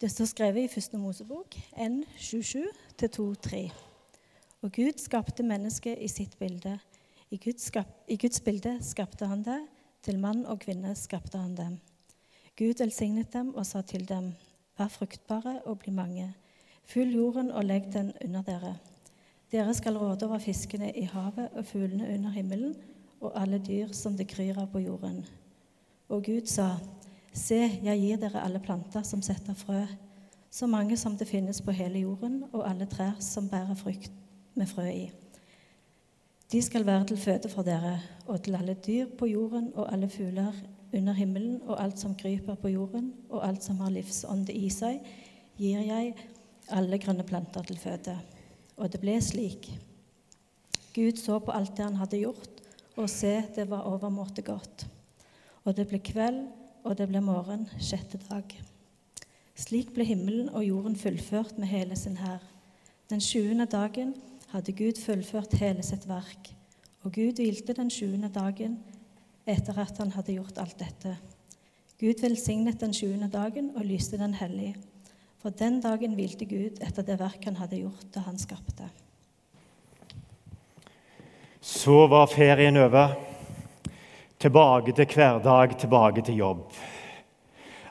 Det står skrevet i Første Mosebok N27-2-3. Og Gud skapte mennesket i sitt bilde. I Guds, I Guds, bilde skapte han det. Til mann og kvinne skapte han dem. Gud velsignet dem og sa til dem, vær fruktbare og bli mange. Fyll jorden og legg den under dere. Dere skal råde over fiskene i havet og fuglene under himmelen og alle dyr som det kryr av på jorden. Og Gud sa, Se, jeg gir dere alle planter som setter frø, så mange som det finnes på hele jorden, og alle trær som bærer frukt med frø i. De skal være til føde for dere, og til alle dyr på jorden og alle fugler under himmelen og alt som kryper på jorden, og alt som har livsånde i seg, gir jeg alle grønne planter til føde. Og det ble slik. Gud så på alt det han hadde gjort, og se, det var overmåte godt. Og det ble kveld, og det ble morgen sjette dag. Slik ble himmelen og jorden fullført med hele sin hær. Den sjuende dagen hadde Gud fullført hele sitt verk, og Gud hvilte den sjuende dagen etter at han hadde gjort alt dette. Gud velsignet den sjuende dagen og lyste den hellig. For den dagen hvilte Gud etter det verk han hadde gjort da han skapte. Så var ferien over. Tilbake til hverdag, tilbake til jobb.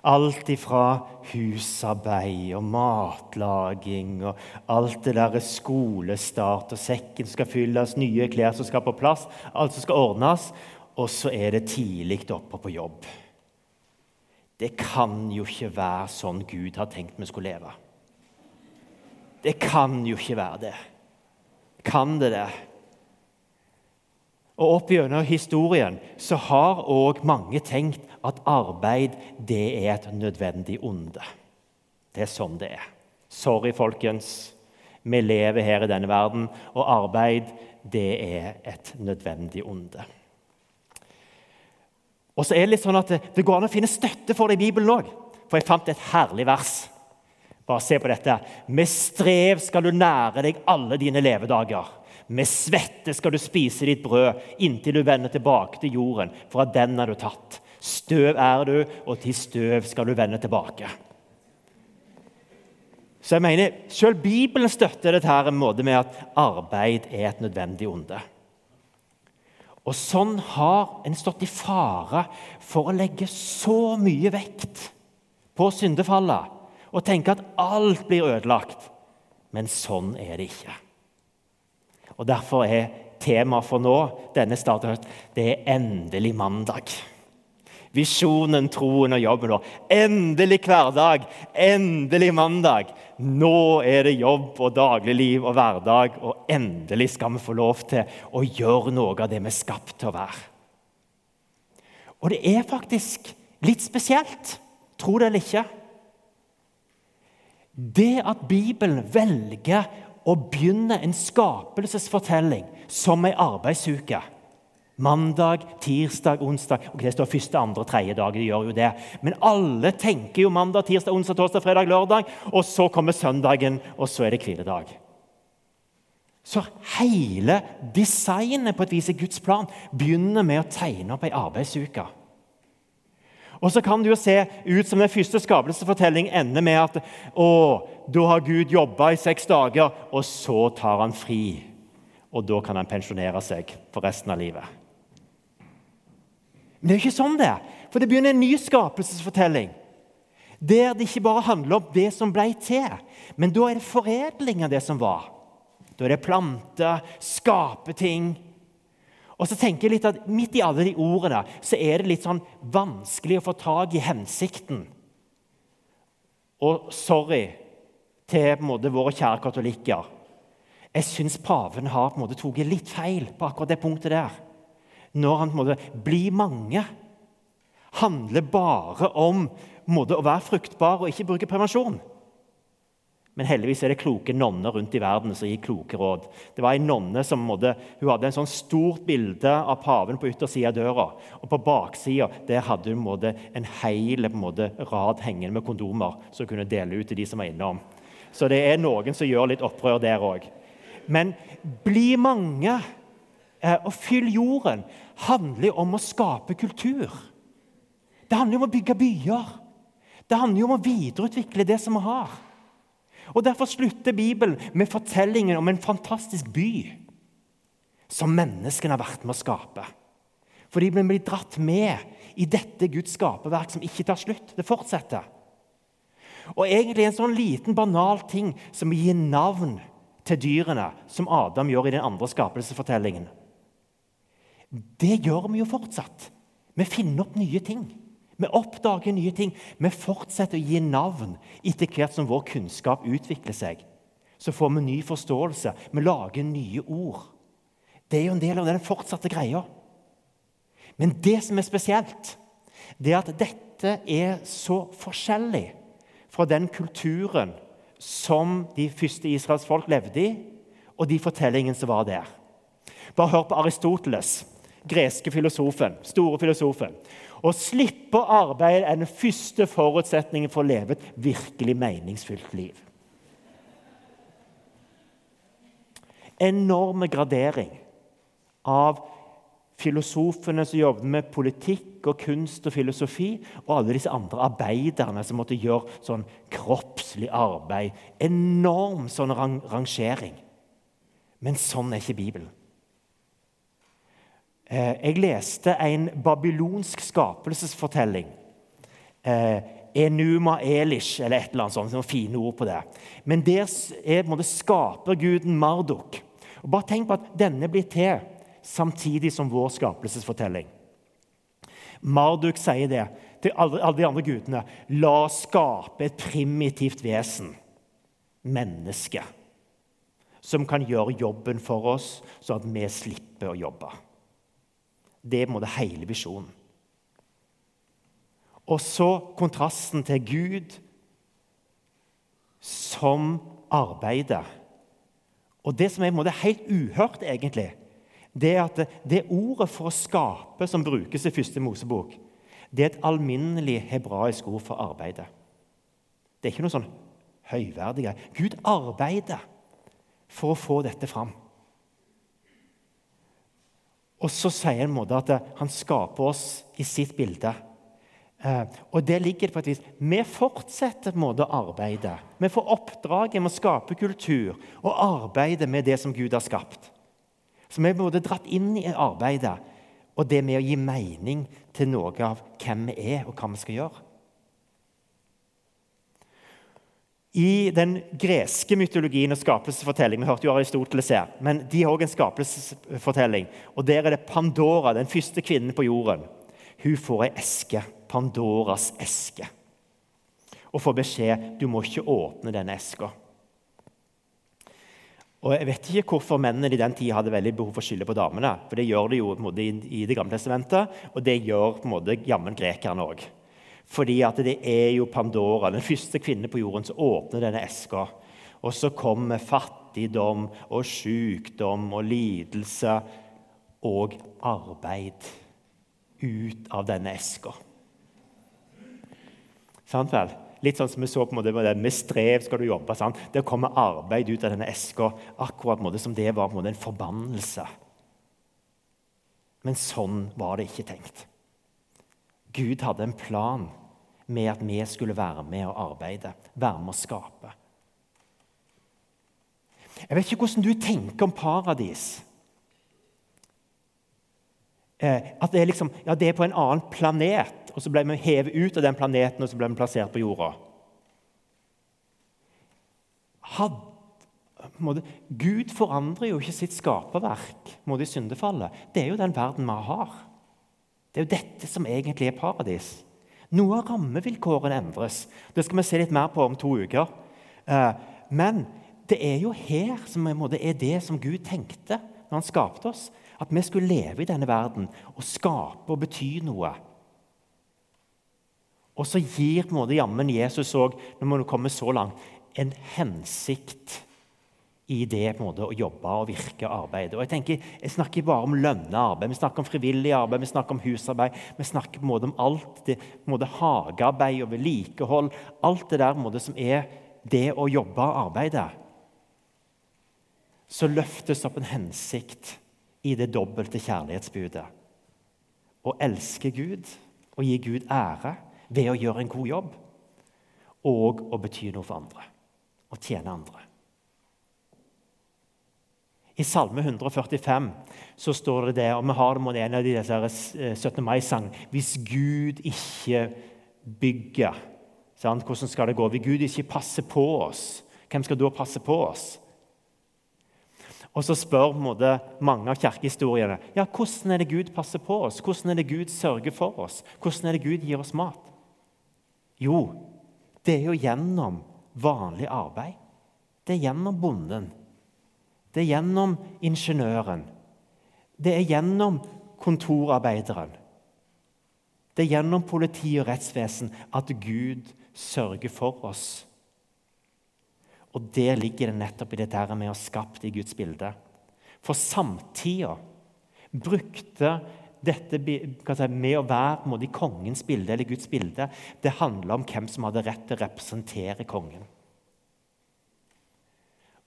Alt ifra husarbeid og matlaging og alt det der skolestart og sekken skal fylles, nye klær som skal på plass, alt som skal ordnes. Og så er det tidlig oppe på jobb. Det kan jo ikke være sånn Gud har tenkt vi skulle leve. Det kan jo ikke være det. Kan det det? Og Opp gjennom historien så har òg mange tenkt at arbeid det er et nødvendig onde. Det er sånn det er. Sorry, folkens. Vi lever her i denne verden, og arbeid det er et nødvendig onde. Og så er Det litt sånn at det, går an å finne støtte for det i Bibelen òg. For jeg fant et herlig vers. Bare se på dette. Med strev skal du nære deg alle dine levedager. Med svette skal du spise ditt brød inntil du vender tilbake til jorden, for av den er du tatt. Støv er du, og til støv skal du vende tilbake. Så jeg mener, Selv Bibelen støtter dette her en måte med at arbeid er et nødvendig onde. Og Sånn har en stått i fare for å legge så mye vekt på syndefallet og tenke at alt blir ødelagt. Men sånn er det ikke. Og Derfor er temaet for nå, denne starten det er endelig mandag. Visjonen, troen og jobben vår. Endelig hverdag, endelig mandag. Nå er det jobb og dagligliv og hverdag, og endelig skal vi få lov til å gjøre noe av det vi er skapt til å være. Og det er faktisk litt spesielt, tro det eller ikke. Det at Bibelen velger å begynne en skapelsesfortelling som ei arbeidsuke. Mandag, tirsdag, onsdag og Det står første, andre, tredje dag. de gjør jo det. Men alle tenker jo mandag, tirsdag, onsdag, torsdag, fredag, lørdag. Og så kommer søndagen, og så er det hviledag. Så hele designet på et vis i Guds plan begynner med å tegne opp ei arbeidsuke. Og så kan det jo se ut som den første skapelsesfortellingen ender med at å, da har Gud jobba i seks dager, og så tar han fri. Og da kan han pensjonere seg for resten av livet. Men det er jo ikke sånn det er. For det begynner en ny skapelsesfortelling. Der det ikke bare handler om det som ble til, men da er det foredling av det som var. Da er det plante, skape ting. Og så tenker jeg litt at Midt i alle de ordene så er det litt sånn vanskelig å få tak i hensikten. Og sorry til på en måte, våre kjære katolikker. Jeg syns paven har på en måte tatt litt feil på akkurat det punktet der. Når han på en måte blir mange, handler bare om måte, å være fruktbar og ikke bruke prevensjon. Men heldigvis er det kloke nonner rundt i verden som gir kloke råd. Det var en nonne som måtte, hun hadde en sånn stort bilde av paven på yttersida av døra. Og på baksida hadde hun måtte, en hel måtte, rad hengende med kondomer som hun kunne dele ut til de som var innom. Så det er noen som gjør litt opprør der òg. Men bli mange eh, og fyll jorden handler om å skape kultur. Det handler om å bygge byer. Det handler om å videreutvikle det som vi har. Og Derfor slutter Bibelen med fortellingen om en fantastisk by som menneskene har vært med å skape. Fordi vi blir dratt med i dette Guds skaperverk som ikke tar slutt. Det fortsetter. Og egentlig en sånn liten, banal ting som å gi navn til dyrene, som Adam gjør i den andre skapelsesfortellingen. Det gjør vi jo fortsatt. Vi finner opp nye ting. Vi oppdager nye ting. Vi fortsetter å gi navn etter hvert som vår kunnskap utvikler seg. Så får vi ny forståelse. Vi lager nye ord. Det er jo en del av den fortsatte greia. Men det som er spesielt, det er at dette er så forskjellig fra den kulturen som de første Israels folk levde i, og de fortellingene som var der. Bare hør på Aristoteles, greske filosofen, store filosofen. Å slippe å arbeide er den første forutsetningen for å leve et virkelig meningsfylt liv. Enorme gradering av filosofene som jobbet med politikk og kunst og filosofi, og alle disse andre arbeiderne som måtte gjøre sånn kroppslig arbeid. Enorm sånn rang rangering. Men sånn er ikke Bibelen. Eh, jeg leste en babylonsk skapelsesfortelling. Eh, Enuma Elish, eller et eller annet sånt. Noen fine ord på det. Men der er på skaperguden Marduk. Og bare tenk på at denne blir til samtidig som vår skapelsesfortelling. Marduk sier det til alle, alle de andre gudene. La oss skape et primitivt vesen, menneske, som kan gjøre jobben for oss, sånn at vi slipper å jobbe. Det er på en måte hele visjonen. Og så kontrasten til Gud som arbeider. Og det som er på en måte helt uhørt, egentlig, det er at det, det ordet for å skape som brukes i første Mosebok, det er et alminnelig hebraisk ord for arbeidet. Det er ikke noe sånn høyverdig. Gud arbeider for å få dette fram. Og så sier han at han skaper oss i sitt bilde. Eh, og det ligger på et vis. Vi fortsetter på en måte å arbeide. Vi får oppdraget med å skape kultur og arbeide med det som Gud har skapt. Så vi er både dratt inn i arbeidet og det med å gi mening til noe av hvem vi er, og hva vi skal gjøre. I den greske mytologien og skapelsesfortellingen Vi hørte jo Aristoteles her, men de har også en skapelsesfortelling. og Der er det Pandora, den første kvinnen på jorden. Hun får ei eske, Pandoras eske, og får beskjed du må ikke åpne denne eska. Og Jeg vet ikke hvorfor mennene i den tida hadde veldig behov for å skylde på damene. For det gjør de jo i Det gamle testamentet, og det gjør på en måte jammen grekerne òg. Fordi at det er jo Pandora, den første kvinnen på jorden, som åpner denne eska. Og så kommer fattigdom og sykdom og lidelse og arbeid ut av denne eska. Sant vel? Litt sånn som vi så på en måte, Med strev skal du jobbe. Sant? Det kommer arbeid ut av denne eska akkurat måte, som det var en, en forbannelse. Men sånn var det ikke tenkt. Gud hadde en plan med at vi skulle være med og arbeide, være med å skape. Jeg vet ikke hvordan du tenker om paradis. Eh, at det er, liksom, ja, det er på en annen planet, og så ble vi hevet ut av den planeten og så ble vi plassert på jorda. Had, måtte, Gud forandrer jo ikke sitt skaperverk mot i syndefallet. Det er jo den verden vi har. Det er jo dette som egentlig er paradis. Noe av rammevilkårene endres. Det skal vi se litt mer på om to uker. Eh, men det er jo her som er det som Gud tenkte når han skapte oss. At vi skulle leve i denne verden og skape og bety noe. Og så gir på en måte jammen Jesus òg, når vi kommer så langt, en hensikt i det på en måte, å jobbe og virke og arbeide. Og jeg tenker, jeg snakker bare om lønna arbeid, vi snakker om frivillig arbeid, vi snakker om husarbeid. Vi snakker på en måte om alt det på en måte, hagearbeid og vedlikehold. Alt det der på en måte, som er det å jobbe og arbeide. Så løftes opp en hensikt i det dobbelte kjærlighetsbudet. Å elske Gud og gi Gud ære ved å gjøre en god jobb. og å bety noe for andre. Å tjene andre. I Salme 145 så står det det, og vi har det en av de 17. mai-sangene Hvis Gud ikke bygger, sant? hvordan skal det gå? Hvis Gud ikke passer på oss, hvem skal da passe på oss? Og så spør måte, mange av kirkehistoriene ja, hvordan er det Gud passer på oss. Hvordan er det Gud sørger for oss? Hvordan er det Gud gir oss mat? Jo, det er jo gjennom vanlig arbeid. Det er gjennom bonden. Det er gjennom ingeniøren. Det er gjennom kontorarbeideren. Det er gjennom politi og rettsvesen at Gud sørger for oss. Og Der ligger det nettopp i det der med å ha skapt i Guds bilde. For samtida brukte dette med å være i kongens bilde eller Guds bilde, det handla om hvem som hadde rett til å representere kongen.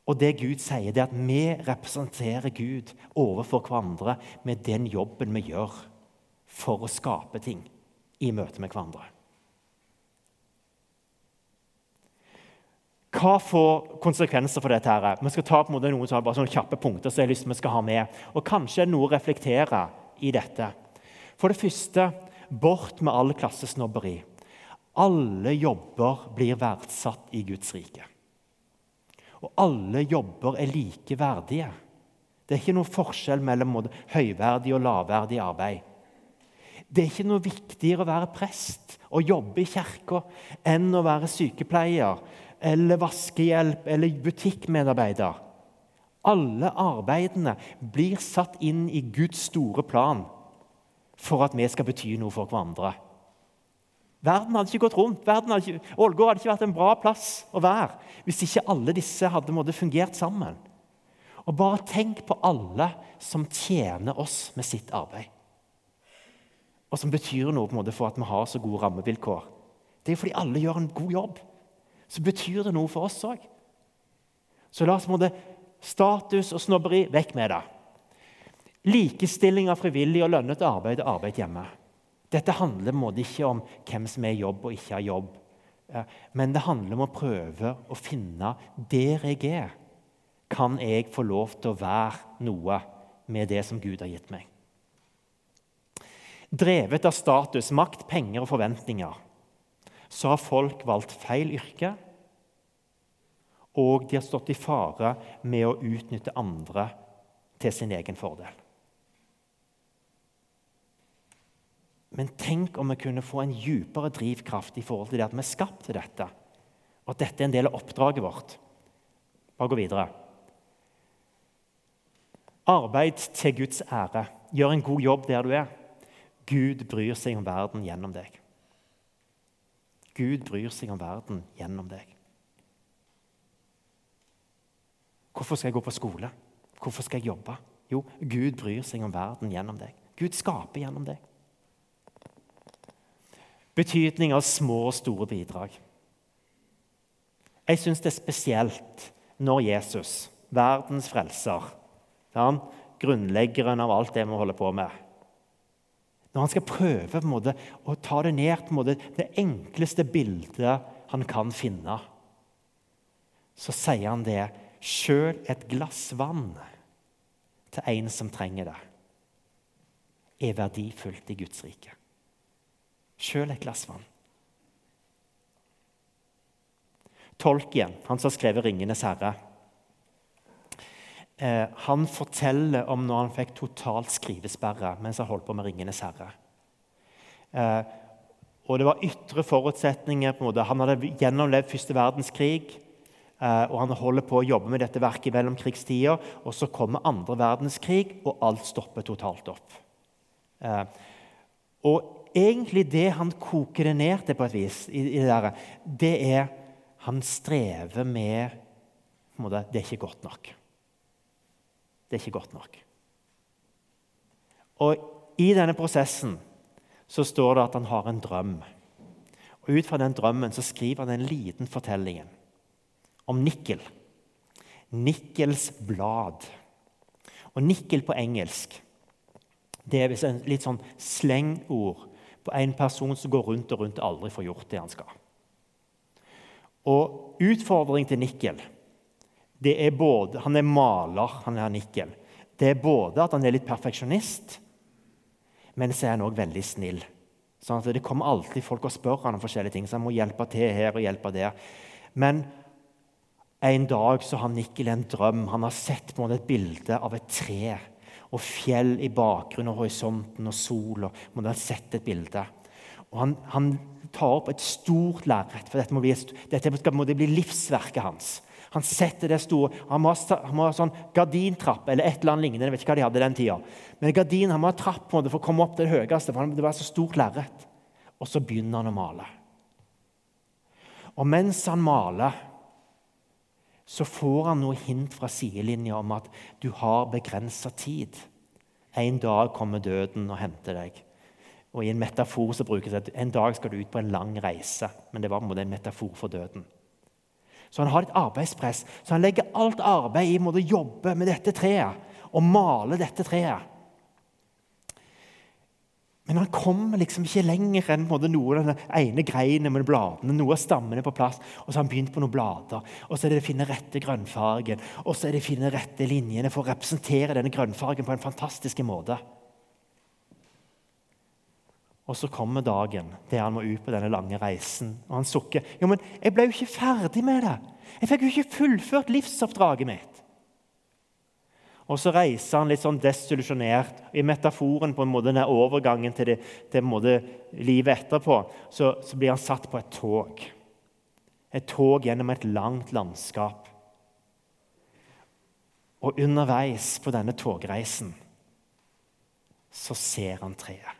Og det Gud sier, det er at vi representerer Gud overfor hverandre med den jobben vi gjør for å skape ting i møte med hverandre. Hva får konsekvenser for dette? her? Vi skal ta på en måte noen bare sånne kjappe punkter som jeg har lyst til vi skal ha med. Og kanskje noe å reflektere i dette. For det første, bort med all klassesnobberi. Alle jobber blir verdsatt i Guds rike. Og alle jobber er like verdige. Det er ikke noe forskjell mellom høyverdig og lavverdig arbeid. Det er ikke noe viktigere å være prest og jobbe i kirka enn å være sykepleier eller vaskehjelp eller butikkmedarbeider. Alle arbeidene blir satt inn i Guds store plan for at vi skal bety noe for hverandre. Verden hadde ikke gått rundt. Hadde ikke, Ålgård hadde ikke vært en bra plass å være hvis ikke alle disse hadde måtte, fungert sammen. Og Bare tenk på alle som tjener oss med sitt arbeid. Og som betyr noe på en måte for at vi har så gode rammevilkår. Det er fordi alle gjør en god jobb. Så betyr det noe for oss òg. Så la oss måtte, status og snobberi vekk med det. Likestilling av frivillig og lønnet arbeid og arbeid hjemme. Dette handler måte, ikke om hvem som er i jobb og ikke har jobb. Men det handler om å prøve å finne der jeg er. Kan jeg få lov til å være noe med det som Gud har gitt meg? Drevet av status, makt, penger og forventninger så har folk valgt feil yrke, og de har stått i fare med å utnytte andre til sin egen fordel. Men tenk om vi kunne få en djupere drivkraft i forhold til det at vi er skapt til dette, og at dette er en del av oppdraget vårt. Bare gå videre. Arbeid til Guds ære. Gjør en god jobb der du er. Gud bryr seg om verden gjennom deg. Gud bryr seg om verden gjennom deg. Hvorfor skal jeg gå på skole? Hvorfor skal jeg jobbe? Jo, Gud bryr seg om verden gjennom deg. Gud skaper gjennom deg betydning av små og store bidrag. Jeg syns det er spesielt når Jesus, verdens frelser, han, grunnleggeren av alt det vi holder på med Når han skal prøve måte, å ta det ned måte, det enkleste bildet han kan finne, så sier han det Sjøl et glass vann til en som trenger det, er verdifullt i Guds rike sjøl et glass vann. Tolkien, han som har skrevet 'Ringenes herre', eh, han forteller om når han fikk totalt skrivesperre mens han holdt på med 'Ringenes herre'. Eh, og Det var ytre forutsetninger. på en måte. Han hadde gjennomlevd første verdenskrig. Eh, og Han holder på å jobbe med dette verket i mellomkrigstida. Og så kommer andre verdenskrig, og alt stopper totalt opp. Og egentlig det han koker det ned til på et vis, i, i det, det er Han strever med måte, Det er ikke godt nok. Det er ikke godt nok. Og i denne prosessen så står det at han har en drøm. Og Ut fra den drømmen så skriver han en liten fortelling om nikkel. Nikkels blad. Og nikkel på engelsk det er et litt sånn slengord på en person som går rundt og rundt og aldri får gjort det han skal. Og utfordring til Nikkel det er både, Han er maler, han er Nikkel. Det er både at han er litt perfeksjonist, men så er han òg veldig snill. Sånn at Det kommer alltid folk og spør han om forskjellige ting, så han må hjelpe til her og hjelpe der. Men en dag så har Nikkel en drøm. Han har sett på et bilde av et tre og fjell i bakgrunnen, og horisonten og sol. og må han sett et bilde. Og han, han tar opp et stort lerret, for dette, må bli, dette skal må bli livsverket hans. Han setter det store, han må, ha, han må ha sånn gardintrapp eller et eller annet lignende. jeg vet ikke hva de hadde den tida. Men gardin, han må ha trapp på det for å komme opp til det høyeste. for Det var så stort lerret. Og så begynner han å male. Og mens han maler, så får han noe hint fra sidelinja om at du har begrensa tid. En dag kommer døden og henter deg. Og I en metafor så brukes det at en dag skal du ut på en lang reise. Men det var på en metafor for døden. Så han har et arbeidspress. Så han legger alt arbeid i å jobbe med dette treet og male dette treet. Men han kommer liksom ikke lenger enn noe av den ene greinen med bladene. noe av stammene på plass, og så har han begynt på noen blader. Og så er det å finne rette grønnfargen og så er det å finne rette linjene for å representere denne grønnfargen på en fantastisk måte. Og så kommer dagen der han må ut på denne lange reisen. Og han sukker. Jo, men jeg ble jo ikke ferdig med det. Jeg fikk jo ikke fullført livsoppdraget mitt. Og så reiser han litt sånn desillusjonert. I metaforen på en måte den overgangen til, det, til måte, livet etterpå så, så blir han satt på et tog. Et tog gjennom et langt landskap. Og underveis på denne togreisen så ser han treet.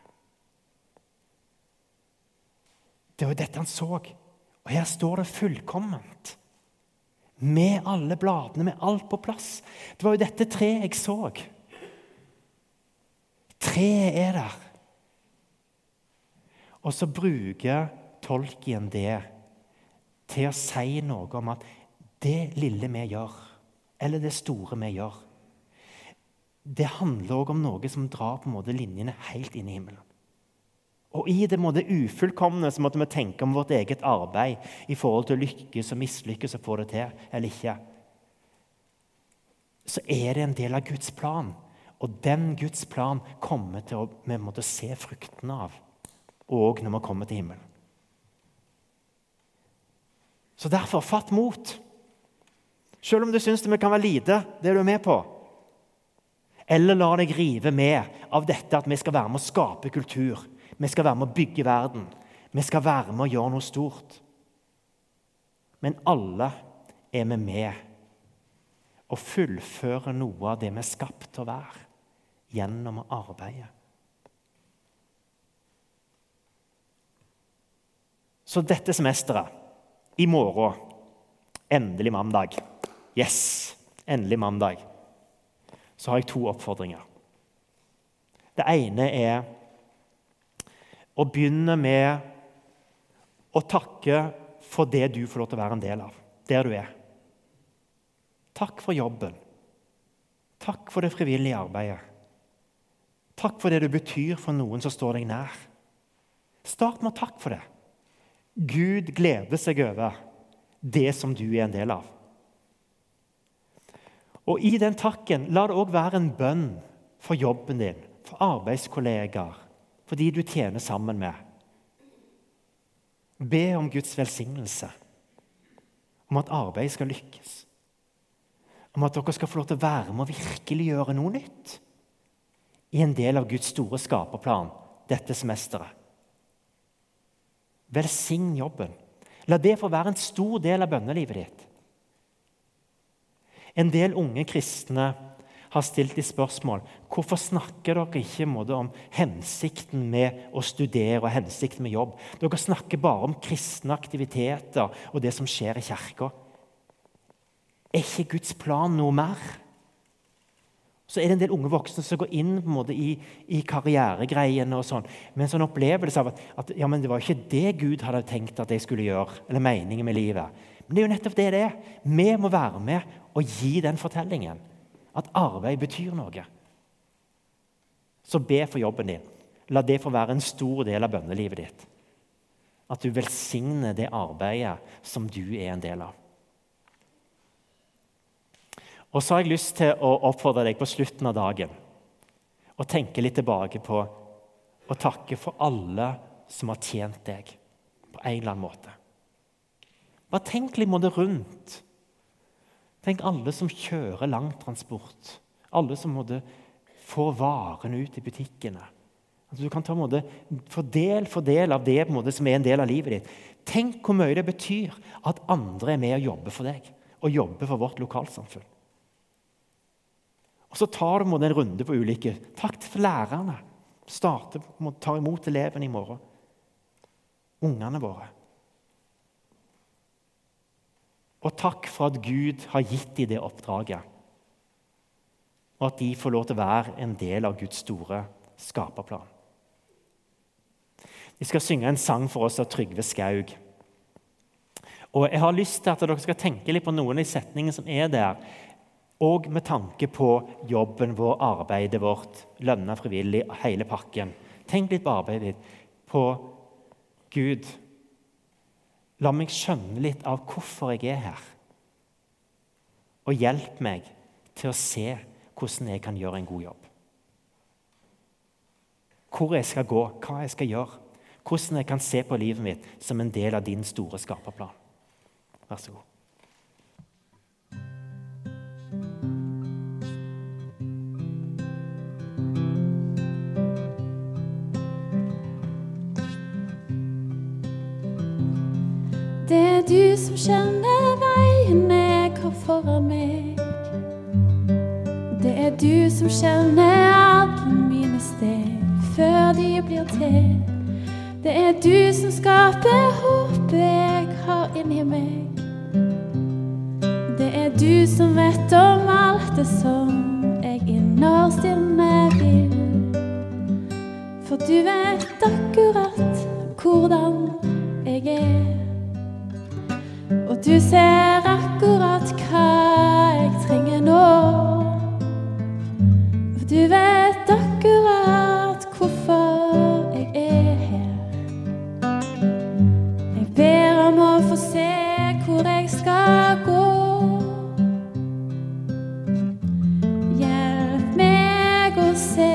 Det var dette han så. Og her står det fullkomment. Med alle bladene, med alt på plass. Det var jo dette treet jeg så. Treet er der. Og så bruker tolken det til å si noe om at det lille vi gjør, eller det store vi gjør, det handler òg om noe som drar på en måte linjene helt inn i himmelen. Og I det måte ufullkomne så måtte vi tenke om vårt eget arbeid i forhold til å lykkes og mislykkes og få det til eller ikke. Så er det en del av Guds plan. Og den Guds plan kommer til å, vi måtte se fruktene av òg når vi kommer til himmelen. Så derfor, fatt mot. Selv om du syns det kan være lite, det er du med på. Eller la deg rive med av dette at vi skal være med å skape kultur vi skal være med å bygge verden. Vi skal være med å gjøre noe stort. Men alle er vi med og fullfører noe av det vi er skapt til å være, gjennom å arbeide. Så dette semesteret, i morgen, endelig mandag Yes! Endelig mandag. Så har jeg to oppfordringer. Det ene er og begynne med å takke for det du får lov til å være en del av, der du er. Takk for jobben. Takk for det frivillige arbeidet. Takk for det du betyr for noen som står deg nær. Start med å takke for det. Gud gleder seg over det som du er en del av. Og I den takken, la det òg være en bønn for jobben din, for arbeidskollegaer, for de du tjener sammen med. Be om Guds velsignelse, om at arbeidet skal lykkes. Om at dere skal få lov til å være med og virkelig gjøre noe nytt i en del av Guds store skaperplan dette semesteret. Velsign jobben. La det få være en stor del av bønnelivet ditt. En del unge kristne har stilt de spørsmål hvorfor snakker dere ikke om hensikten med å studere og hensikten med jobb. Dere snakker bare om kristne aktiviteter og det som skjer i kirka. Er ikke Guds plan noe mer? Så er det en del unge voksne som går inn måte i, i karrieregreiene og sånn, med en sånn opplevelse av at, at ja, det var ikke det Gud hadde tenkt at jeg skulle gjøre, eller meningen med livet. Men det er jo nettopp det det er. Vi må være med og gi den fortellingen at arbeid betyr noe. Så be for jobben din. La det få være en stor del av bønnelivet ditt. At du velsigner det arbeidet som du er en del av. Og så har jeg lyst til å oppfordre deg på slutten av dagen å tenke litt tilbake på å takke for alle som har tjent deg på en eller annen måte. Bare tenk litt rundt. Tenk alle som kjører langtransport. Alle som måtte få varene ut i butikkene. Altså, du kan ta en måte, få del for del av det måte, som er en del av livet ditt. Tenk hvor mye det betyr at andre er med og jobber for deg og jobber for vårt lokalsamfunn. Og Så tar du en runde på ulike. Takk til lærerne. Starte, ta imot elevene i morgen. Ungene våre. Og takk for at Gud har gitt dem det oppdraget. Og at de får lov til å være en del av Guds store skaperplan. Vi skal synge en sang for oss av Trygve Skaug. Og Jeg har lyst til at dere skal tenke litt på noen av de setningene som er der. Og med tanke på jobben vår, arbeidet vårt, lønna frivillig, hele pakken. Tenk litt på arbeidet ditt. På Gud. La meg skjønne litt av hvorfor jeg er her. Og hjelp meg til å se hvordan jeg kan gjøre en god jobb. Hvor jeg skal gå, hva jeg skal gjøre. Hvordan jeg kan se på livet mitt som en del av din store skaperplan. Vær så god. Det er du som kjenner veien jeg har foran meg. Det er du som kjenner alle mine steg før de blir til. Det er du som skaper håpet jeg har inni meg. Det er du som vet om alt det som jeg innerst inne vil. For du vet akkurat hvordan jeg er. Du ser akkurat hva jeg trenger nå. Og du vet akkurat hvorfor jeg er her. Jeg ber om å få se hvor jeg skal gå. Hjelp meg å se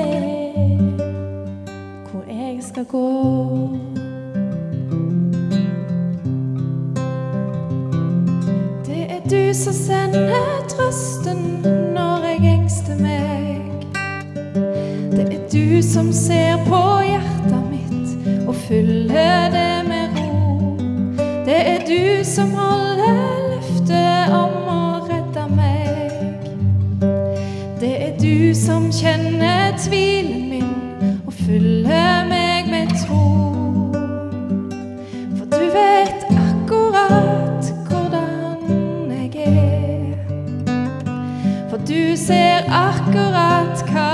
hvor jeg skal gå. Du som ser akkurat hva